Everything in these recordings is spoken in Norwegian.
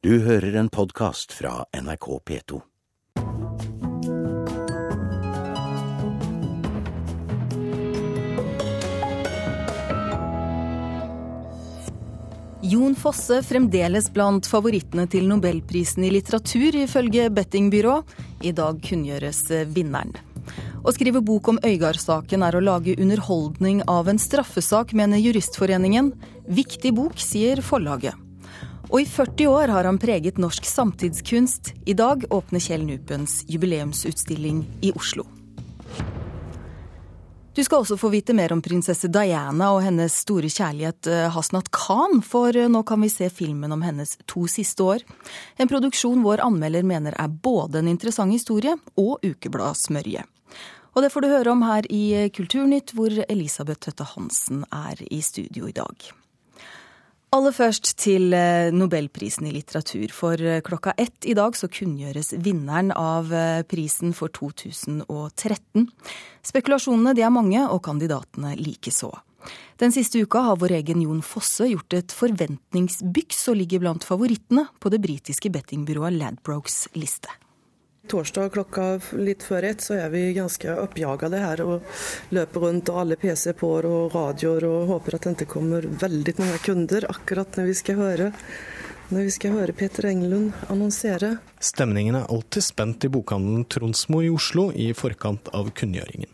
Du hører en podkast fra NRK P2. Jon Fosse fremdeles blant favorittene til nobelprisen i litteratur, ifølge bettingbyrå. I dag kunngjøres vinneren. Å skrive bok om Øygard-saken er å lage underholdning av en straffesak, mener Juristforeningen. Viktig bok, sier forlaget. Og i 40 år har han preget norsk samtidskunst. I dag åpner Kjell Nupens jubileumsutstilling i Oslo. Du skal også få vite mer om prinsesse Diana og hennes store kjærlighet eh, Hasnat Khan, for eh, nå kan vi se filmen om hennes to siste år. En produksjon vår anmelder mener er både en interessant historie og ukebladsmørje. Og det får du høre om her i Kulturnytt, hvor Elisabeth Tøtte Hansen er i studio i dag. Aller først til eh, Nobelprisen i litteratur. For eh, klokka ett i dag så kunngjøres vinneren av eh, prisen for 2013. Spekulasjonene de er mange, og kandidatene likeså. Den siste uka har vår egen Jon Fosse gjort et forventningsbyks og ligger blant favorittene på det britiske bettingbyrået Ladbrokes liste torsdag klokka litt før ett så er vi ganske oppjagede her og løper rundt og alle PC på og radioer og håper at det kommer veldig mange kunder akkurat når vi skal høre når vi skal høre Peter Englund annonsere. Stemningen er alltid spent i bokhandelen Tronsmo i Oslo i forkant av kunngjøringen.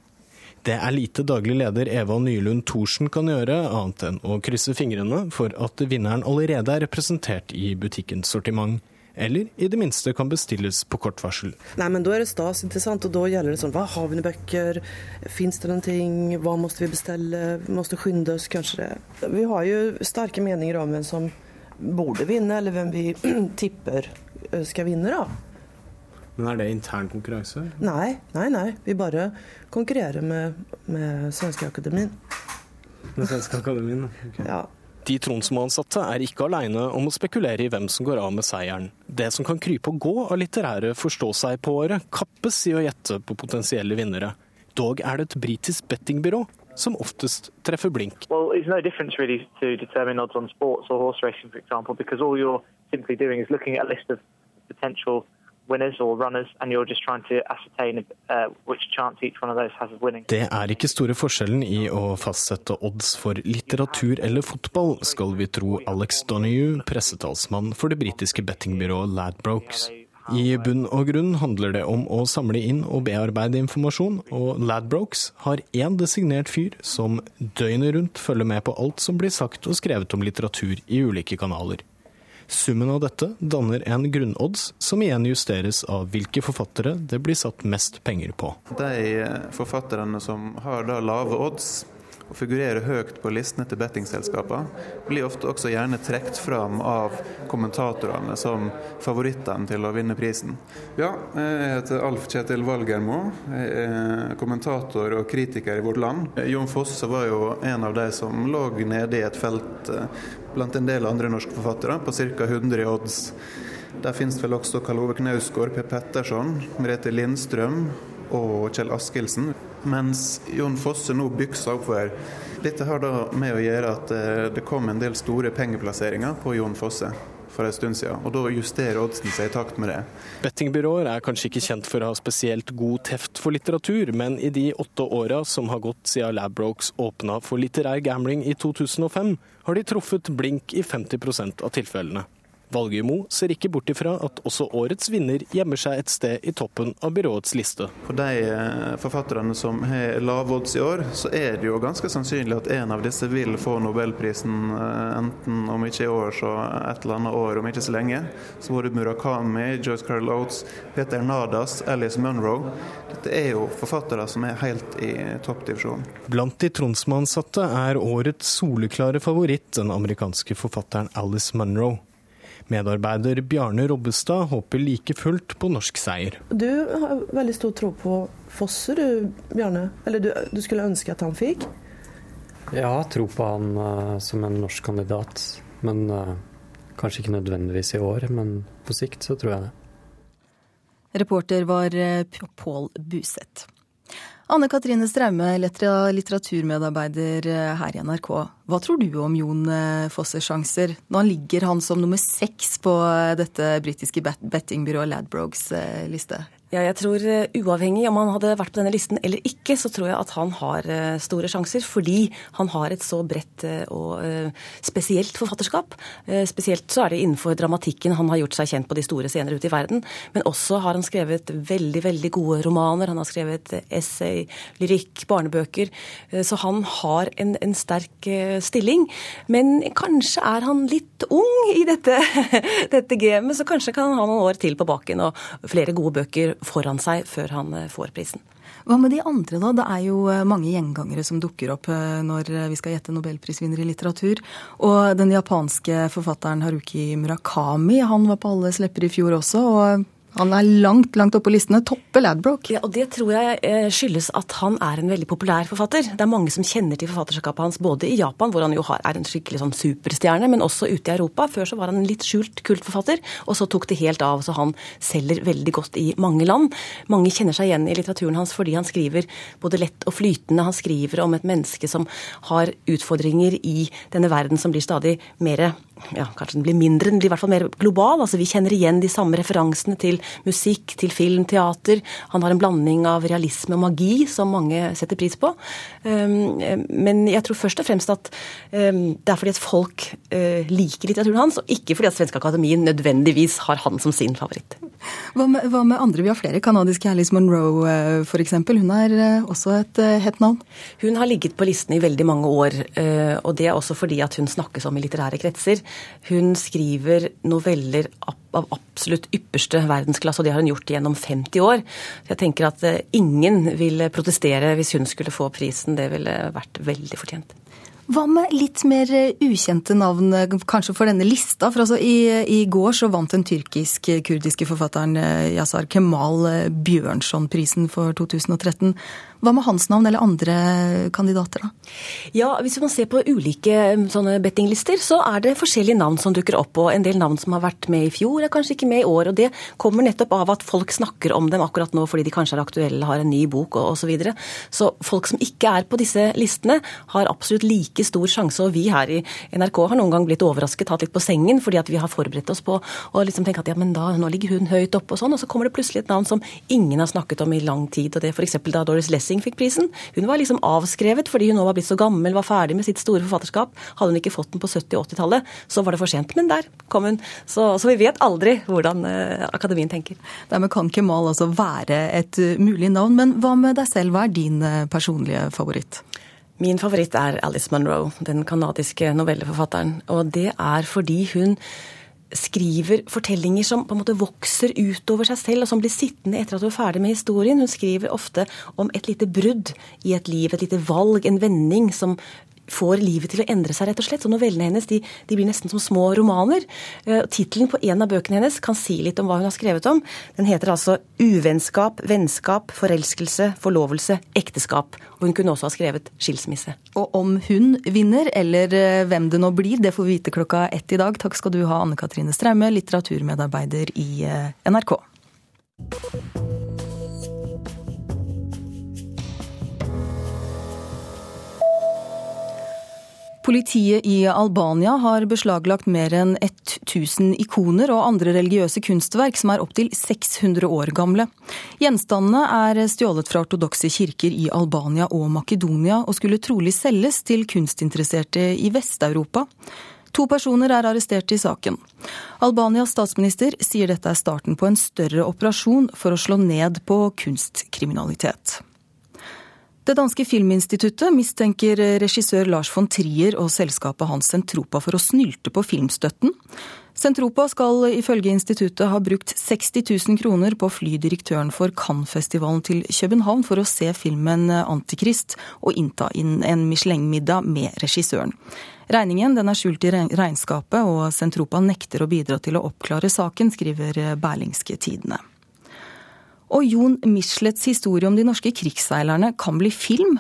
Det er lite daglig leder Eva Nylund Thorsen kan gjøre, annet enn å krysse fingrene for at vinneren allerede er representert i butikkens sortiment eller i det minste kan bestilles på kort varsel. Nei, men Da er det stas, ikke sant? og da gjelder det sånn Hva har vi bøker? Fins det noe? Hva må vi bestille? Vi skynde oss, kanskje det. Vi har jo sterke meninger om hvem som burde vinne, eller hvem vi tipper eh, skal vinne, da. Men er det intern konkurranse? Nei, nei, nei. Vi bare konkurrerer med, med Svenske Akademien. Med Svenske Akademien, okay. Ja. De Tronsmo-ansatte er ikke aleine om å spekulere i hvem som går av med seieren. Det som kan krype og gå av litterære forstå-seg-på-året, kappes i å gjette på potensielle vinnere. Dog er det et britisk bettingbyrå som oftest treffer blink. Well, no really sports or horse racing, for example, because all you're simply doing is looking at a list of potential winners or runners, and you're just trying to ascertain uh, which chance each one of those has of winning. Det er ikke store forskjellen i å fastsette odds for litteratur eller fotball, skal vi tro Alex Donoghue, pressetalsmann for det britiske bettingbyrået Ladbrokes. I bunn og grunn handler det om å samle inn og bearbeide informasjon, og Ladbrokes har én designert fyr som døgnet rundt følger med på alt som blir sagt og skrevet om litteratur i ulike kanaler. Summen av dette danner en grunnodds, som igjen justeres av hvilke forfattere det blir satt mest penger på. De forfatterne som har da lave odds, og figurerer høyt på listene til bettingselskapene, blir ofte også gjerne trukket fram av kommentatorene som favorittene til å vinne prisen. Ja, jeg heter Alf Kjetil Valgermo. Jeg er kommentator og kritiker i Vårt Land. Jon Fosse var jo en av de som lå nede i et felt eh, blant en del andre norske forfattere, på ca. 100 i odds. Der finnes vel også Karl Ove Knausgård, Per Petterson, Merete Lindstrøm og Kjell Askildsen. Mens Jon Fosse nå bykser oppover. Dette har da med å gjøre at eh, det kom en del store pengeplasseringer på Jon Fosse for en stund siden, og da justerer oddsen seg i takt med det. Bettingbyråer er kanskje ikke kjent for å ha spesielt god teft for litteratur, men i de åtte åra som har gått siden Labbrokes åpna for litterær gambling i 2005, har de truffet blink i 50% av tilfellene. Valgermo ser ikke bort ifra at også årets vinner gjemmer seg et sted i toppen av byråets liste. For de eh, forfatterne som har lave odds i år, så er det jo ganske sannsynlig at en av disse vil få nobelprisen eh, enten om ikke i år, så et eller annet år om ikke så lenge. Så både Murakami, Joyce Carol Oates, Peter Nadas, Alice Munro. Dette er jo forfattere som er helt i toppdivisjonen. Blant de Tronsmo-ansatte er årets soleklare favoritt den amerikanske forfatteren Alice Munro. Medarbeider Bjarne Robbestad håper like fullt på norsk seier. Du har veldig stor tro på Fosse, du Bjarne? Eller du, du skulle ønske at han fikk? Ja, tro på han uh, som en norsk kandidat. Men uh, kanskje ikke nødvendigvis i år, men på sikt så tror jeg det. Reporter var uh, Pål Buseth. Anne Katrine Straume, litteraturmedarbeider her i NRK. Hva tror du om Jon Fosses sjanser? Nå ligger han som nummer seks på dette britiske bettingbyrået Ladbrokes liste. Ja, jeg tror uh, Uavhengig om han hadde vært på denne listen eller ikke, så tror jeg at han har uh, store sjanser. Fordi han har et så bredt uh, og spesielt forfatterskap. Spesielt så er det innenfor dramatikken han har gjort seg kjent på de store scener ute i verden. Men også har han skrevet veldig, veldig gode romaner. Han har skrevet essay, lyrikk, barnebøker. Så han har en, en sterk stilling. Men kanskje er han litt ung i dette, dette gamet, så kanskje kan han ha noen år til på baken og flere gode bøker foran seg før han eh, får prisen. Hva med de andre, da? Det er jo eh, mange gjengangere som dukker opp eh, når vi skal gjette nobelprisvinner i litteratur. Og den japanske forfatteren Haruki Murakami, han var på alles lepper i fjor også. og han er langt langt oppe på listene. Topper Ladbroke. Ja, og Det tror jeg eh, skyldes at han er en veldig populær forfatter. Det er mange som kjenner til forfatterskapet hans, både i Japan, hvor han jo er en skikkelig sånn superstjerne, men også ute i Europa. Før så var han en litt skjult kultforfatter, og så tok det helt av. Så han selger veldig godt i mange land. Mange kjenner seg igjen i litteraturen hans fordi han skriver både lett og flytende. Han skriver om et menneske som har utfordringer i denne verden som blir stadig mer ja, kanskje den blir mindre, den blir i hvert fall mer global. altså Vi kjenner igjen de samme referansene til musikk, til film, teater. Han har en blanding av realisme og magi som mange setter pris på. Um, men jeg tror først og fremst at um, det er fordi at folk uh, liker litteraturen hans, og ikke fordi at Svenske Akademien nødvendigvis har han som sin favoritt. Hva med, hva med andre? Vi har flere. Kanadiske Alice Monroe uh, f.eks. Hun er uh, også et hett navn? Hun har ligget på listen i veldig mange år, og det er også fordi at hun snakkes om i litterære kretser. Hun skriver noveller av absolutt ypperste verdensklasse, og det har hun gjort gjennom 50 år. Jeg tenker at eh, ingen vil protestere hvis hun skulle få prisen. Det ville vært veldig fortjent. Hva med litt mer eh, ukjente navn, eh, kanskje for denne lista? For altså, i, i, går så vant den tyrkisk-kurdiske forfatteren Yazar Kemal Bjørnson-prisen for 2013. Hva med hans navn eller andre kandidater, da? Ja, Hvis man ser på ulike um, sånne bettinglister, så er det forskjellige navn som dukker opp. Og en del navn som har vært med i fjor, er kanskje ikke med i år. Og det kommer nettopp av at folk snakker om dem akkurat nå fordi de kanskje er aktuelle, har en ny bok osv. Så, videre. så folk som ikke er på disse listene, har absolutt like stor sjanse. Og vi her i NRK har noen gang blitt overrasket, tatt litt på sengen, fordi at vi har forberedt oss på å liksom tenke at ja, men da, nå ligger hun høyt oppe og sånn. Og så kommer det plutselig et navn som ingen har snakket om i lang tid. Og det er f.eks. da Doris Lessing Lessing fikk prisen. Hun var liksom avskrevet fordi hun nå var blitt så gammel, var ferdig med sitt store forfatterskap. Hadde hun ikke fått den på 70- og 80-tallet, så var det for sent. Men der kom hun. Så, så vi vet aldri hvordan uh, akademien tenker. Dermed kan Kemal altså være et uh, mulig navn. Men hva med deg selv, hva er din uh, personlige favoritt? Min favoritt er Alice Munro, den canadiske novelleforfatteren. Og det er fordi hun skriver fortellinger som på en måte vokser utover seg selv, og som blir sittende etter at hun er ferdig med historien. Hun skriver ofte om et lite brudd i et liv, et lite valg, en vending som får livet til å endre seg, rett og slett. Så novellene hennes de, de blir nesten som små romaner. Uh, Tittelen på en av bøkene hennes kan si litt om hva hun har skrevet om. Den heter altså 'Uvennskap, vennskap, forelskelse, forlovelse, ekteskap'. Og hun kunne også ha skrevet 'skilsmisse'. Og om hun vinner, eller uh, hvem det nå blir, det får vi vite klokka ett i dag. Takk skal du ha, Anne Katrine Straume, litteraturmedarbeider i uh, NRK. Politiet i Albania har beslaglagt mer enn 1000 ikoner og andre religiøse kunstverk som er opptil 600 år gamle. Gjenstandene er stjålet fra ortodokse kirker i Albania og Makedonia, og skulle trolig selges til kunstinteresserte i Vest-Europa. To personer er arrestert i saken. Albanias statsminister sier dette er starten på en større operasjon for å slå ned på kunstkriminalitet. Det danske filminstituttet mistenker regissør Lars von Trier og selskapet hans Sentropa for å snylte på filmstøtten. Sentropa skal ifølge instituttet ha brukt 60 000 kroner på å fly direktøren for Cannes-festivalen til København for å se filmen Antikrist og innta inn en Michelin-middag med regissøren. Regningen er skjult i regnskapet, og Sentropa nekter å bidra til å oppklare saken, skriver Berlingske Tidende. Og Jon Michelets historie om de norske krigsseilerne kan bli film.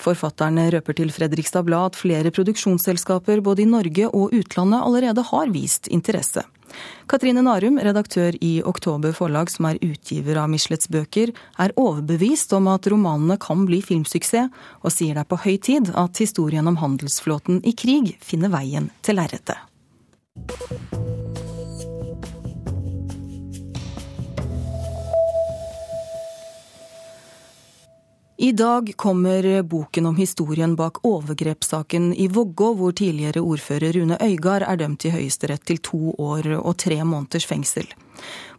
Forfatterne røper til Fredrikstad Blad at flere produksjonsselskaper både i Norge og utlandet allerede har vist interesse. Katrine Narum, redaktør i Oktober forlag, som er utgiver av Michelets bøker, er overbevist om at romanene kan bli filmsuksess, og sier det er på høy tid at historien om handelsflåten i krig finner veien til lerretet. I dag kommer boken om historien bak overgrepssaken i Vågå, hvor tidligere ordfører Rune Øygard er dømt i Høyesterett til to år og tre måneders fengsel.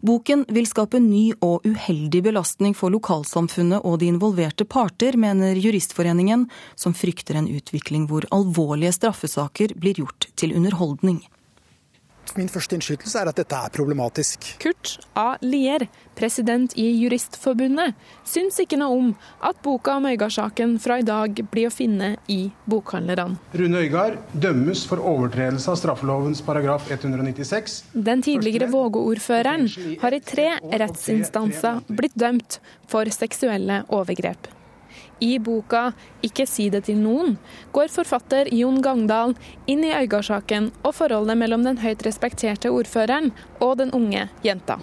Boken vil skape ny og uheldig belastning for lokalsamfunnet og de involverte parter, mener Juristforeningen, som frykter en utvikling hvor alvorlige straffesaker blir gjort til underholdning. Min første innskytelse er at dette er problematisk. Kurt A. Lier, president i Juristforbundet, syns ikke noe om at boka om Øygard-saken fra i dag blir å finne i bokhandlerne. Rune Øygard dømmes for overtredelse av straffelovens paragraf 196. Den tidligere Vågå-ordføreren har i tre rettsinstanser blitt dømt for seksuelle overgrep. I boka 'Ikke si det til noen' går forfatter Jon Gangdal inn i Øygard-saken og forholdet mellom den høyt respekterte ordføreren og den unge jenta.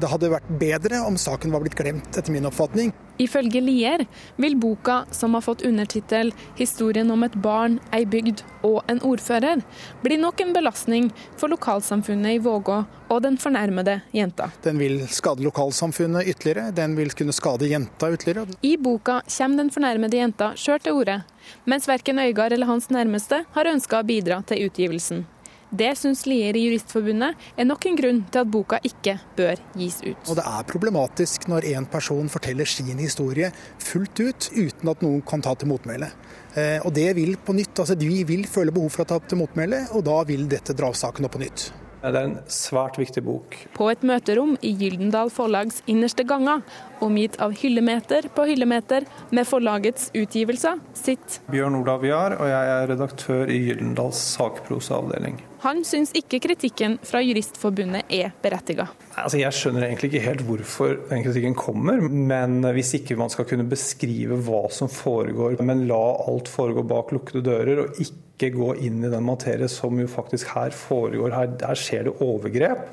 Det hadde vært bedre om saken var blitt glemt, etter min oppfatning. Ifølge Lier vil boka, som har fått undertittel 'Historien om et barn, ei bygd og en ordfører', bli nok en belastning for lokalsamfunnet i Vågå og den fornærmede jenta. Den vil skade lokalsamfunnet ytterligere, den vil kunne skade jenta ytterligere. I boka kommer den fornærmede jenta sjøl til orde, mens verken Øygard eller hans nærmeste har ønska å bidra til utgivelsen. Det syns Lier i Juristforbundet er nok en grunn til at boka ikke bør gis ut. Og Det er problematisk når en person forteller sin historie fullt ut, uten at noen kan ta til motmæle. Eh, og det vil på nytt, altså Vi vil føle behov for å ta til motmæle, og da vil dette dra saken opp på nytt. Det er en svært viktig bok. På et møterom i Gyldendal Forlags innerste ganger, omgitt av hyllemeter på hyllemeter med forlagets utgivelser, sitt Bjørn Olav Jahr, og jeg er redaktør i Gyldendals sakprosaavdeling. Han syns ikke kritikken fra Juristforbundet er berettiga. Altså, jeg skjønner egentlig ikke helt hvorfor den kritikken kommer, men hvis ikke man skal kunne beskrive hva som foregår, men la alt foregå bak lukkede dører, og ikke gå inn i den materie som jo faktisk her foregår, her, her skjer det overgrep,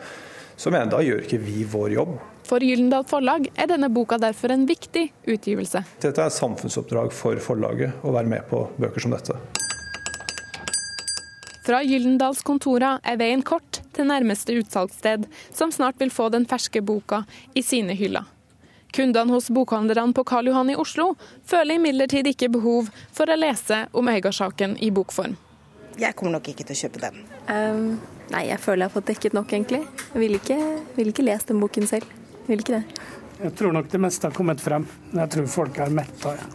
så mener jeg da gjør ikke vi vår jobb. For Gyldendal Forlag er denne boka derfor en viktig utgivelse. Dette er et samfunnsoppdrag for forlaget, å være med på bøker som dette. Fra Gyldendalskontora er veien kort til nærmeste utsalgssted, som snart vil få den ferske boka i sine hyller. Kundene hos bokhandlerne på Karl Johan i Oslo føler imidlertid ikke behov for å lese om Øygard-saken i bokform. Jeg kommer nok ikke til å kjøpe den. Um, nei, jeg føler jeg har fått dekket nok, egentlig. Jeg vil ikke, vil ikke lese den boken selv. Jeg vil ikke det. Jeg tror nok det meste har kommet frem. Jeg tror folk er metta. Ja.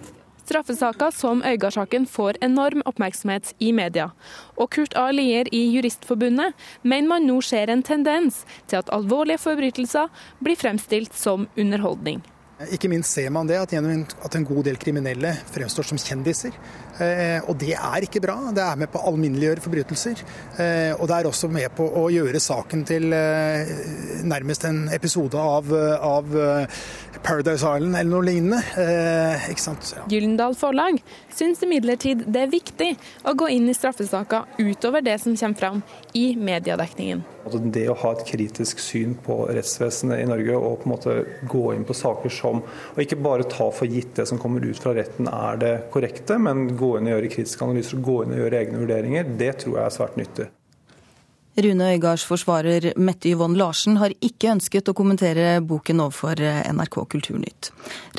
Straffesaker som Øygard-saken får enorm oppmerksomhet i media. Og Kurt A. Lier i Juristforbundet mener man nå ser en tendens til at alvorlige forbrytelser blir fremstilt som underholdning. Ikke minst ser man det at, at en god del kriminelle fremstår som kjendiser. Eh, og det er ikke bra. Det er med på å alminneliggjøre forbrytelser. Eh, og det er også med på å gjøre saken til eh, nærmest en episode av, av Paradise Island eller noe lignende. ikke sant? Ja. Gyldendal Forlag syns imidlertid det er viktig å gå inn i straffesaker utover det som kommer fram i mediedekningen. Altså, det å ha et kritisk syn på rettsvesenet i Norge og på en måte gå inn på saker som Og ikke bare ta for gitt det som kommer ut fra retten er det korrekte, men gå inn og gjøre kritiske analyser og gå inn og gjøre egne vurderinger, det tror jeg er svært nyttig. Rune Øygards forsvarer Mette Yvonne Larsen har ikke ønsket å kommentere boken overfor NRK Kulturnytt.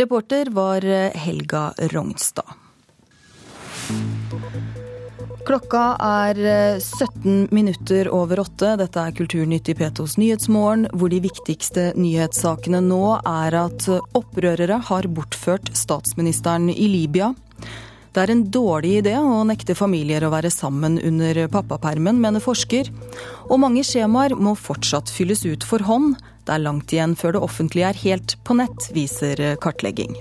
Reporter var Helga Rognstad. Klokka er 17 minutter over åtte. Dette er Kulturnytt i Petos Nyhetsmorgen, hvor de viktigste nyhetssakene nå er at opprørere har bortført statsministeren i Libya. Det er en dårlig idé å nekte familier å være sammen under pappapermen, mener forsker. Og mange skjemaer må fortsatt fylles ut for hånd. Det er langt igjen før det offentlige er helt på nett, viser kartlegging.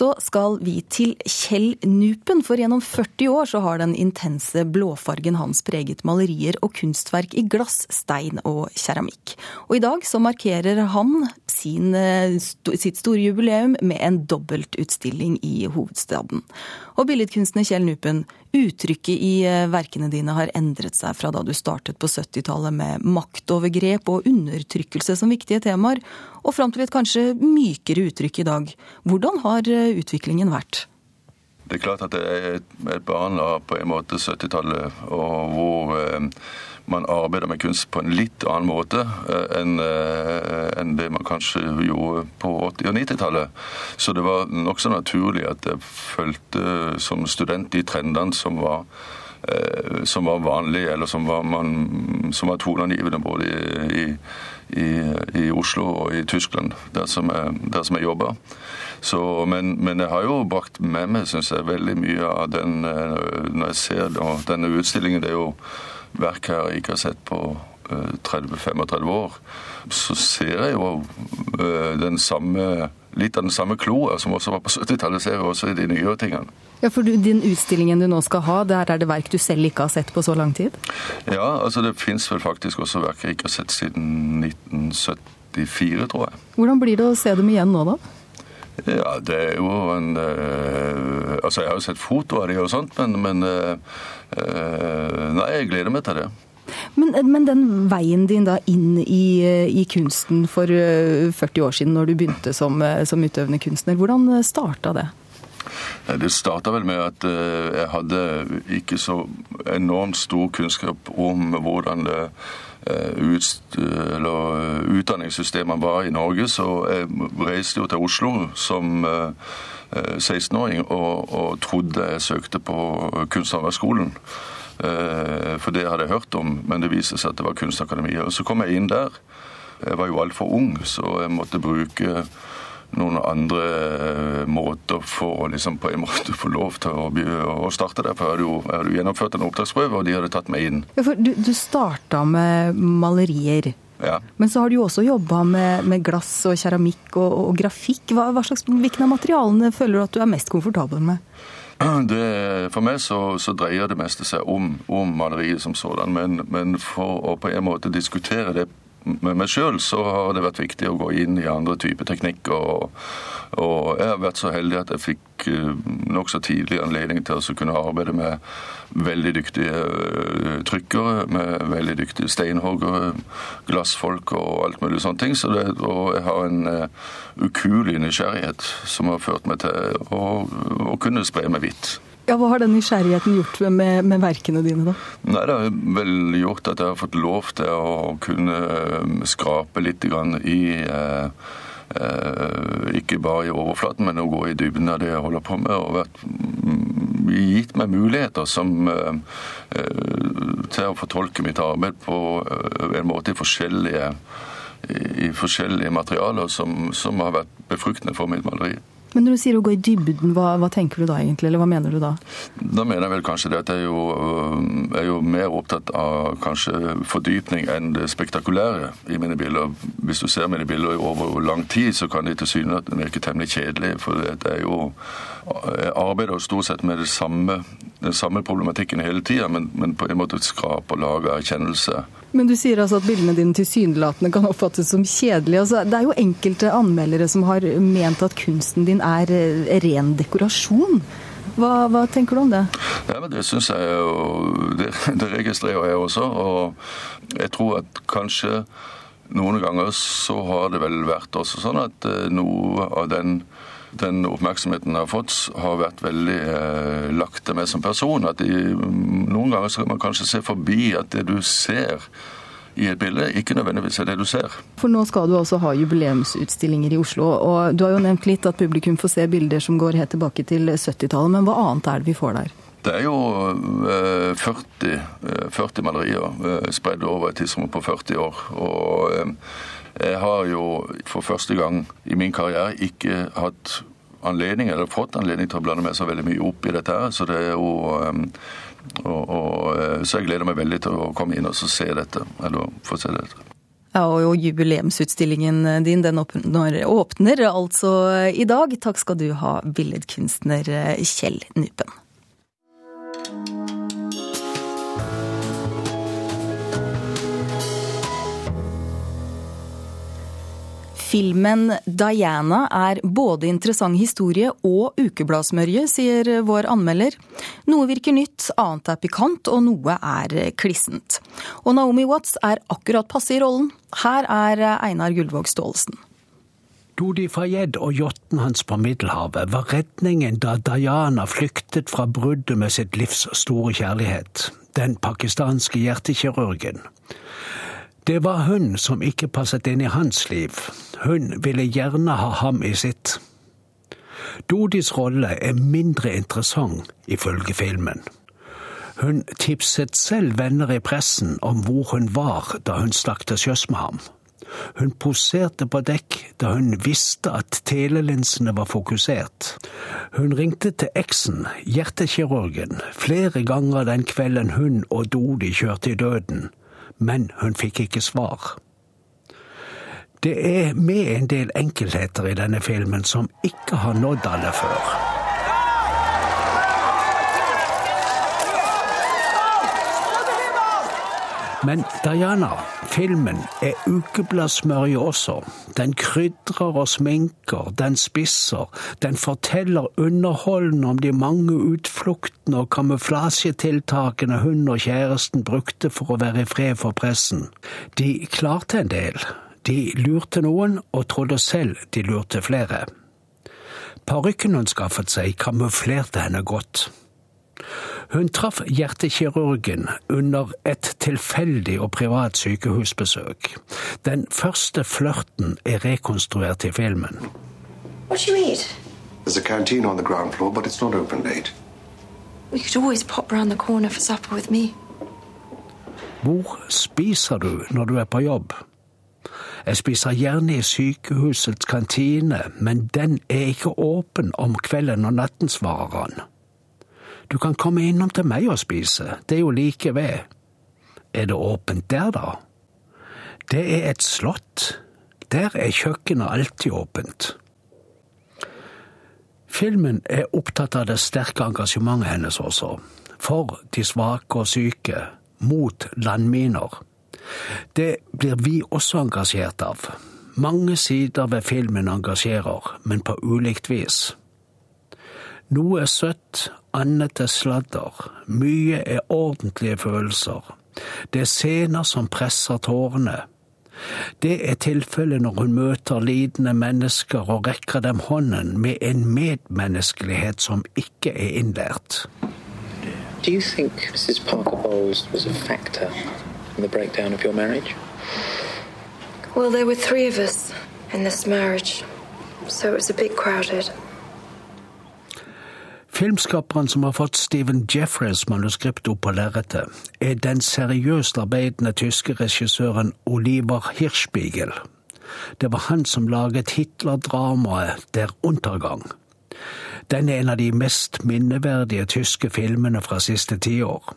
Så skal vi til Kjell Nupen, for gjennom 40 år så har den intense blåfargen hans preget malerier og kunstverk i glass, stein og keramikk. Og i dag så markerer han sin, sitt store jubileum med en dobbeltutstilling i hovedstaden. Og billedkunstner Kjell Nupen, uttrykket i verkene dine har endret seg fra da du startet på 70-tallet med maktovergrep og undertrykkelse som viktige temaer, og fram til et kanskje mykere uttrykk i dag. Hvordan har utviklingen vært? Det er klart at det er et barn av på en måte 70-tallet, og hvor eh, man arbeider med kunst på en litt annen måte eh, enn det man kanskje gjorde på 80- og 90-tallet. Så det var nokså naturlig at jeg fulgte som student de trendene som var som var vanlige, eller som var, man, som var toneangivende både i, i, i, Oslo og i Tyskland, der som jeg, der som jeg jobber. Så, men, men, jeg har jo brakt med meg synes jeg, veldig mye av den eh, Når jeg ser denne utstillingen, det er jo verk her jeg ikke har sett på 30-35 eh, år, så ser jeg jo eh, den samme, litt av den samme kloa som også var på 70-tallet, ser vi også i de nye tingene. Ja, for du, Din utstillingen du nå skal ha, der er det verk du selv ikke har sett på så lang tid? Ja, altså det fins vel faktisk også verk jeg ikke har sett siden 1974, tror jeg. Hvordan blir det å se dem igjen nå, da? Ja, det er jo en uh, Altså, jeg har jo sett foto av de og sånt, men, men uh, Nei, jeg gleder meg til det. Men, men, den veien din da inn i, i, kunsten for 40 år siden, når du begynte som, som utøvende kunstner, hvordan starta det? Det starta vel med at jeg hadde ikke så enormt stor kunnskap om hvordan det Eh, ut, eller, eh, utdanningssystemet var i Norge, så jeg reiste jo til Oslo som 16-åring eh, og, og, trodde jeg søkte på Kunsthåndverksskolen. For det hadde jeg hørt om, men det viste seg at det var Kunstakademiet. Og så kom jeg inn der. Jeg var jo altfor ung, så jeg måtte bruke noen andre eh, måter for å liksom på en måte få lov til å, å starte der. For jeg hadde, jo, jeg hadde gjennomført en opptaksprøve, og de hadde tatt meg inn. Du, du starta med malerier. Ja. Men så har du jo også jobba med, med, glass og keramikk og, og grafikk. Hva, hva slags, hvilken av materialene føler du at du er mest komfortabel med? Det, for meg så, så, dreier det meste seg om, om maleriet som sådan. Men, men, for å på en måte diskutere det med meg sjøl, så har det vært viktig å gå inn i andre typer teknikker. Og, og, jeg har vært så heldig at jeg fikk eh, nokså tidlig anledning til å kunne arbeide med veldig dyktige eh, trykkere, med veldig dyktige steinhoggere, glassfolk og alt mulig sånne ting. Så det, og jeg har en uh, ukuelig nysgjerrighet som har ført meg til å, å kunne spre meg vidt. Ja, Hva har den nysgjerrigheten gjort med, med, verkene dine, da? Nei, Det har vel gjort at jeg har fått lov til å kunne eh, skrape litt i eh, eh, Ikke bare i overflaten, men å gå i dybden av det jeg holder på med. Og vært, mm, gitt meg muligheter som, eh, eh, til å fortolke mitt arbeid på eh, en måte i forskjellige, i forskjellige materialer som, som har vært befruktende for mitt maleri. Men når du sier å gå i dybden, hva, hva, tenker du da egentlig, eller hva mener du da? Da mener jeg vel kanskje det at jeg er jo, øh, er jo mer opptatt av kanskje fordypning enn det spektakulære i mine bilder. Hvis du ser mine bilder over lang tid, så kan de tilsynelatende virke temmelig kjedelige. For det er jo arbeider jo stort sett med samme, den samme problematikken hele tida, men, men, på en måte skrape og lage erkjennelse men du sier altså at bildene dine tilsynelatende kan oppfattes som kjedelige. Altså, det er jo enkelte anmeldere som har ment at kunsten din er eh, ren dekorasjon. Hva, hva tenker du om det? Ja, men Det syns jeg jo det, det registrerer jeg også. Og jeg tror at kanskje noen ganger så har det vel vært også sånn at eh, noe av den den oppmerksomheten jeg har fått, har vært veldig eh, lagt til meg som person. At de, noen ganger skal man kanskje se forbi at det du ser i et bilde, ikke nødvendigvis er det du ser. For nå skal du også ha jubileumsutstillinger i Oslo. og Du har jo nevnt litt at publikum får se bilder som går helt tilbake til 70-tallet. Men hva annet er det vi får der? Det er jo 40, eh, 40 eh, malerier eh, spredd over et tidsrom på 40 år. og jeg har jo for første gang i min karriere ikke hatt anledning, eller fått anledning til å blande meg så veldig mye opp i dette. her, Så det er jo og, og, så jeg gleder meg veldig til å komme inn og se dette, eller få se dette. Ja, og jubileumsutstillingen din den åpner, åpner altså i dag. Takk skal du ha, billedkunstner Kjell Nupen. Filmen 'Diana' er både interessant historie og ukebladsmørje, sier vår anmelder. Noe virker nytt, annet er pikant, og noe er klissent. Og Naomi Watts er akkurat passe i rollen. Her er Einar Gullvåg Staalesen. Dodi Fayed og yachten hans på Middelhavet var redningen da Diana flyktet fra bruddet med sitt livs store kjærlighet, den pakistanske hjertekirurgen. Det var hun som ikke passet inn i hans liv. Hun ville gjerne ha ham i sitt. Dodis rolle er mindre interessant, ifølge filmen. Hun tipset selv venner i pressen om hvor hun var da hun stakk til sjøs med ham. Hun poserte på dekk da hun visste at telelinsene var fokusert. Hun ringte til eksen, hjertekirurgen, flere ganger den kvelden hun og Dodi kjørte i døden men hun fikk ikke svar. Det er med en del enkelheter i denne filmen som ikke har nådd alle før. Men Diana, filmen, er ukebladsmørje også. Den krydrer og sminker, den spisser, den forteller underholdende om de mange utfluktene og kamuflasjetiltakene hun og kjæresten brukte for å være i fred for pressen. De klarte en del. De lurte noen, og trodde selv de lurte flere. Parykken hun skaffet seg, kamuflerte henne godt. Hun traff hjertekirurgen under et tilfeldig og privat sykehusbesøk. Den første flørten er rekonstruert i filmen. What do you eat? There's a canteen on the ground floor, but it's not open late. We could always pop round the corner for supper with me. Hvor spiser du når du er på jobb? Jeg spiser gjerne i sykehusets kantine, men den er ikke åpen om kvelden og natten, svarer han. Du kan komme innom til meg og spise, det er jo like ved. Er det åpent der, da? Det er et slott. Der er kjøkkenet alltid åpent. Filmen er opptatt av det sterke engasjementet hennes også. For de svake og syke. Mot landminer. Det blir vi også engasjert av. Mange sider ved filmen engasjerer, men på ulikt vis. Noe er søtt, annet er sladder. Mye er ordentlige følelser. Det er scener som presser tårene. Det er tilfellet når hun møter lidende mennesker og rekker dem hånden med en medmenneskelighet som ikke er innlært. Do you think Mrs. Parker Bowles was a factor in the breakdown of your marriage? Well, there were three of us in this marriage, so it was a bit crowded. Filmskaperen som har fått Stephen Jeffreys manuskript opp på lerretet, er den seriøst arbeidende tyske regissøren Oliver Hirschspiegel. Det var han som laget Hitler-dramaet Der Untergang. Den er en av de mest minneverdige tyske filmene fra siste tiår.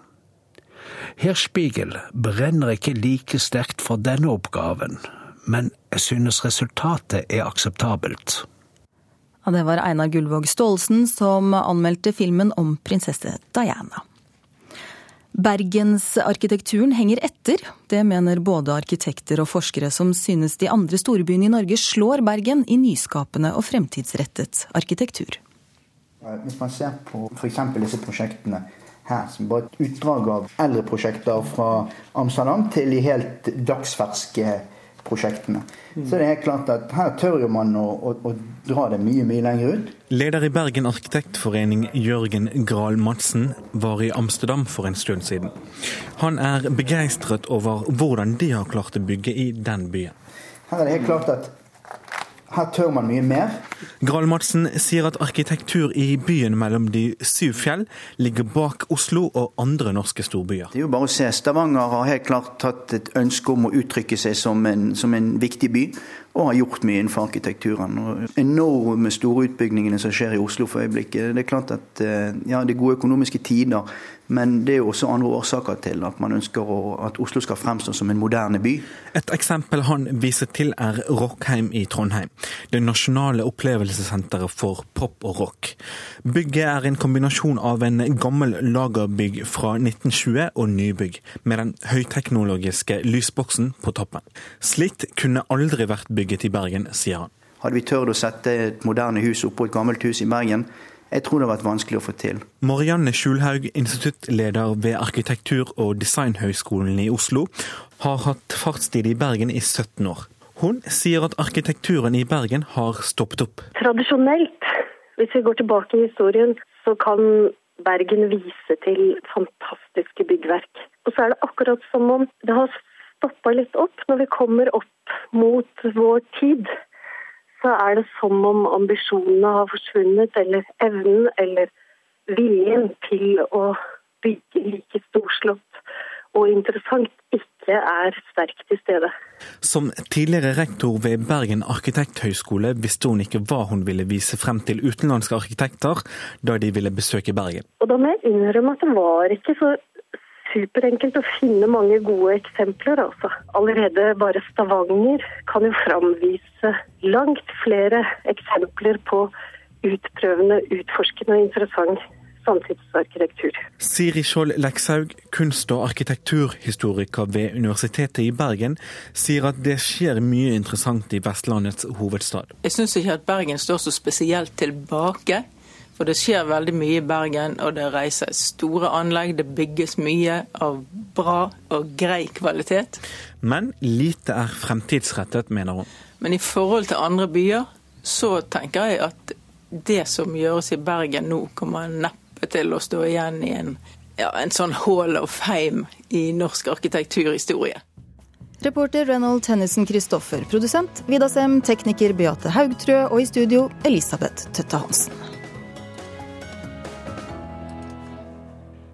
Hirschspiegel brenner ikke like sterkt for denne oppgaven, men jeg synes resultatet er akseptabelt. Ja, det var Einar Gullvåg Staalesen som anmeldte filmen om prinsesse Diana. Bergensarkitekturen henger etter. Det mener både arkitekter og forskere som synes de andre storbyene i Norge slår Bergen i nyskapende og fremtidsrettet arkitektur. Hvis man ser på f.eks. disse prosjektene her, som bare et utdrag av eldre prosjekter fra Amsterdam til de helt dagsferske prosjektene. Mm. Så det er klart at her tør jo man å, å, å, dra det mye mye lenger ut. Leder i Bergen arkitektforening Jørgen Grahl Madsen var i Amsterdam for en stund siden. Han er begeistret over hvordan de har klart å bygge i den byen. Her er det helt klart at her tør man mye mer. Grahl-Madsen sier at arkitektur i byen mellom de syv fjell ligger bak Oslo og andre norske storbyer. Det er jo bare å se. Stavanger har helt klart tatt et ønske om å uttrykke seg som en, som en viktig by, og har gjort mye innenfor arkitekturen. Og enorme store utbyggingene som skjer i Oslo for øyeblikket. Det er klart at eh, ja, det er gode økonomiske tider, men det er jo også andre årsaker til at man ønsker å, at Oslo skal fremstå som en moderne by. Et eksempel han viser til er Rockheim i Trondheim. Det nasjonale opplevelsessenteret for pop og rock. Bygget er en kombinasjon av en gammel lagerbygg fra 1920 og nybygg, med den høyteknologiske lysboksen på toppen. Slikt kunne aldri vært bygd bygget i Bergen, sier han. Hadde vi tørt å sette et moderne hus oppå et gammelt hus i Bergen, jeg tror det har vært vanskelig å få til. Marianne Skjulhaug, instituttleder ved Arkitektur- og designhøgskolen i Oslo, har hatt fartstid i Bergen i 17 år. Hun sier at arkitekturen i Bergen har stoppet opp. Tradisjonelt, hvis vi går tilbake i historien, så kan Bergen vise til fantastiske byggverk. Og så er det akkurat som om det har stoppa litt opp når vi kommer opp mot vår tid. Så er det som om ambisjonene har forsvunnet, eller evnen eller viljen til å bygge like storslått og interessant ikke er sterkt til stede. Som tidligere rektor ved Bergen arkitekthøgskole visste hun ikke hva hun ville vise frem til utenlandske arkitekter da de ville besøke Bergen. Og da må jeg innrømme at det var ikke så superenkelt å finne mange gode eksempler. Altså. Allerede bare Stavanger kan jo framvise langt flere eksempler på utprøvende, utforskende og interessant samtidsarkitektur. Siri Skjold Lekshaug, kunst- og arkitekturhistoriker ved Universitetet i Bergen, sier at det skjer mye interessant i Vestlandets hovedstad. Jeg syns ikke at Bergen står så spesielt tilbake. For det skjer veldig mye i Bergen, og det reises store anlegg. Det bygges mye av bra og grei kvalitet. Men lite er fremtidsrettet, mener hun. Men i forhold til andre byer, så tenker jeg at det som gjøres i Bergen nå, kommer neppe til å stå igjen i en, ja, en sånn hall of fame i norsk arkitekturhistorie. Reporter Reynold Tennison Christoffer, produsent Vida Sem, tekniker Beate Haugtrø og i studio Elisabeth Tøtte Hansen.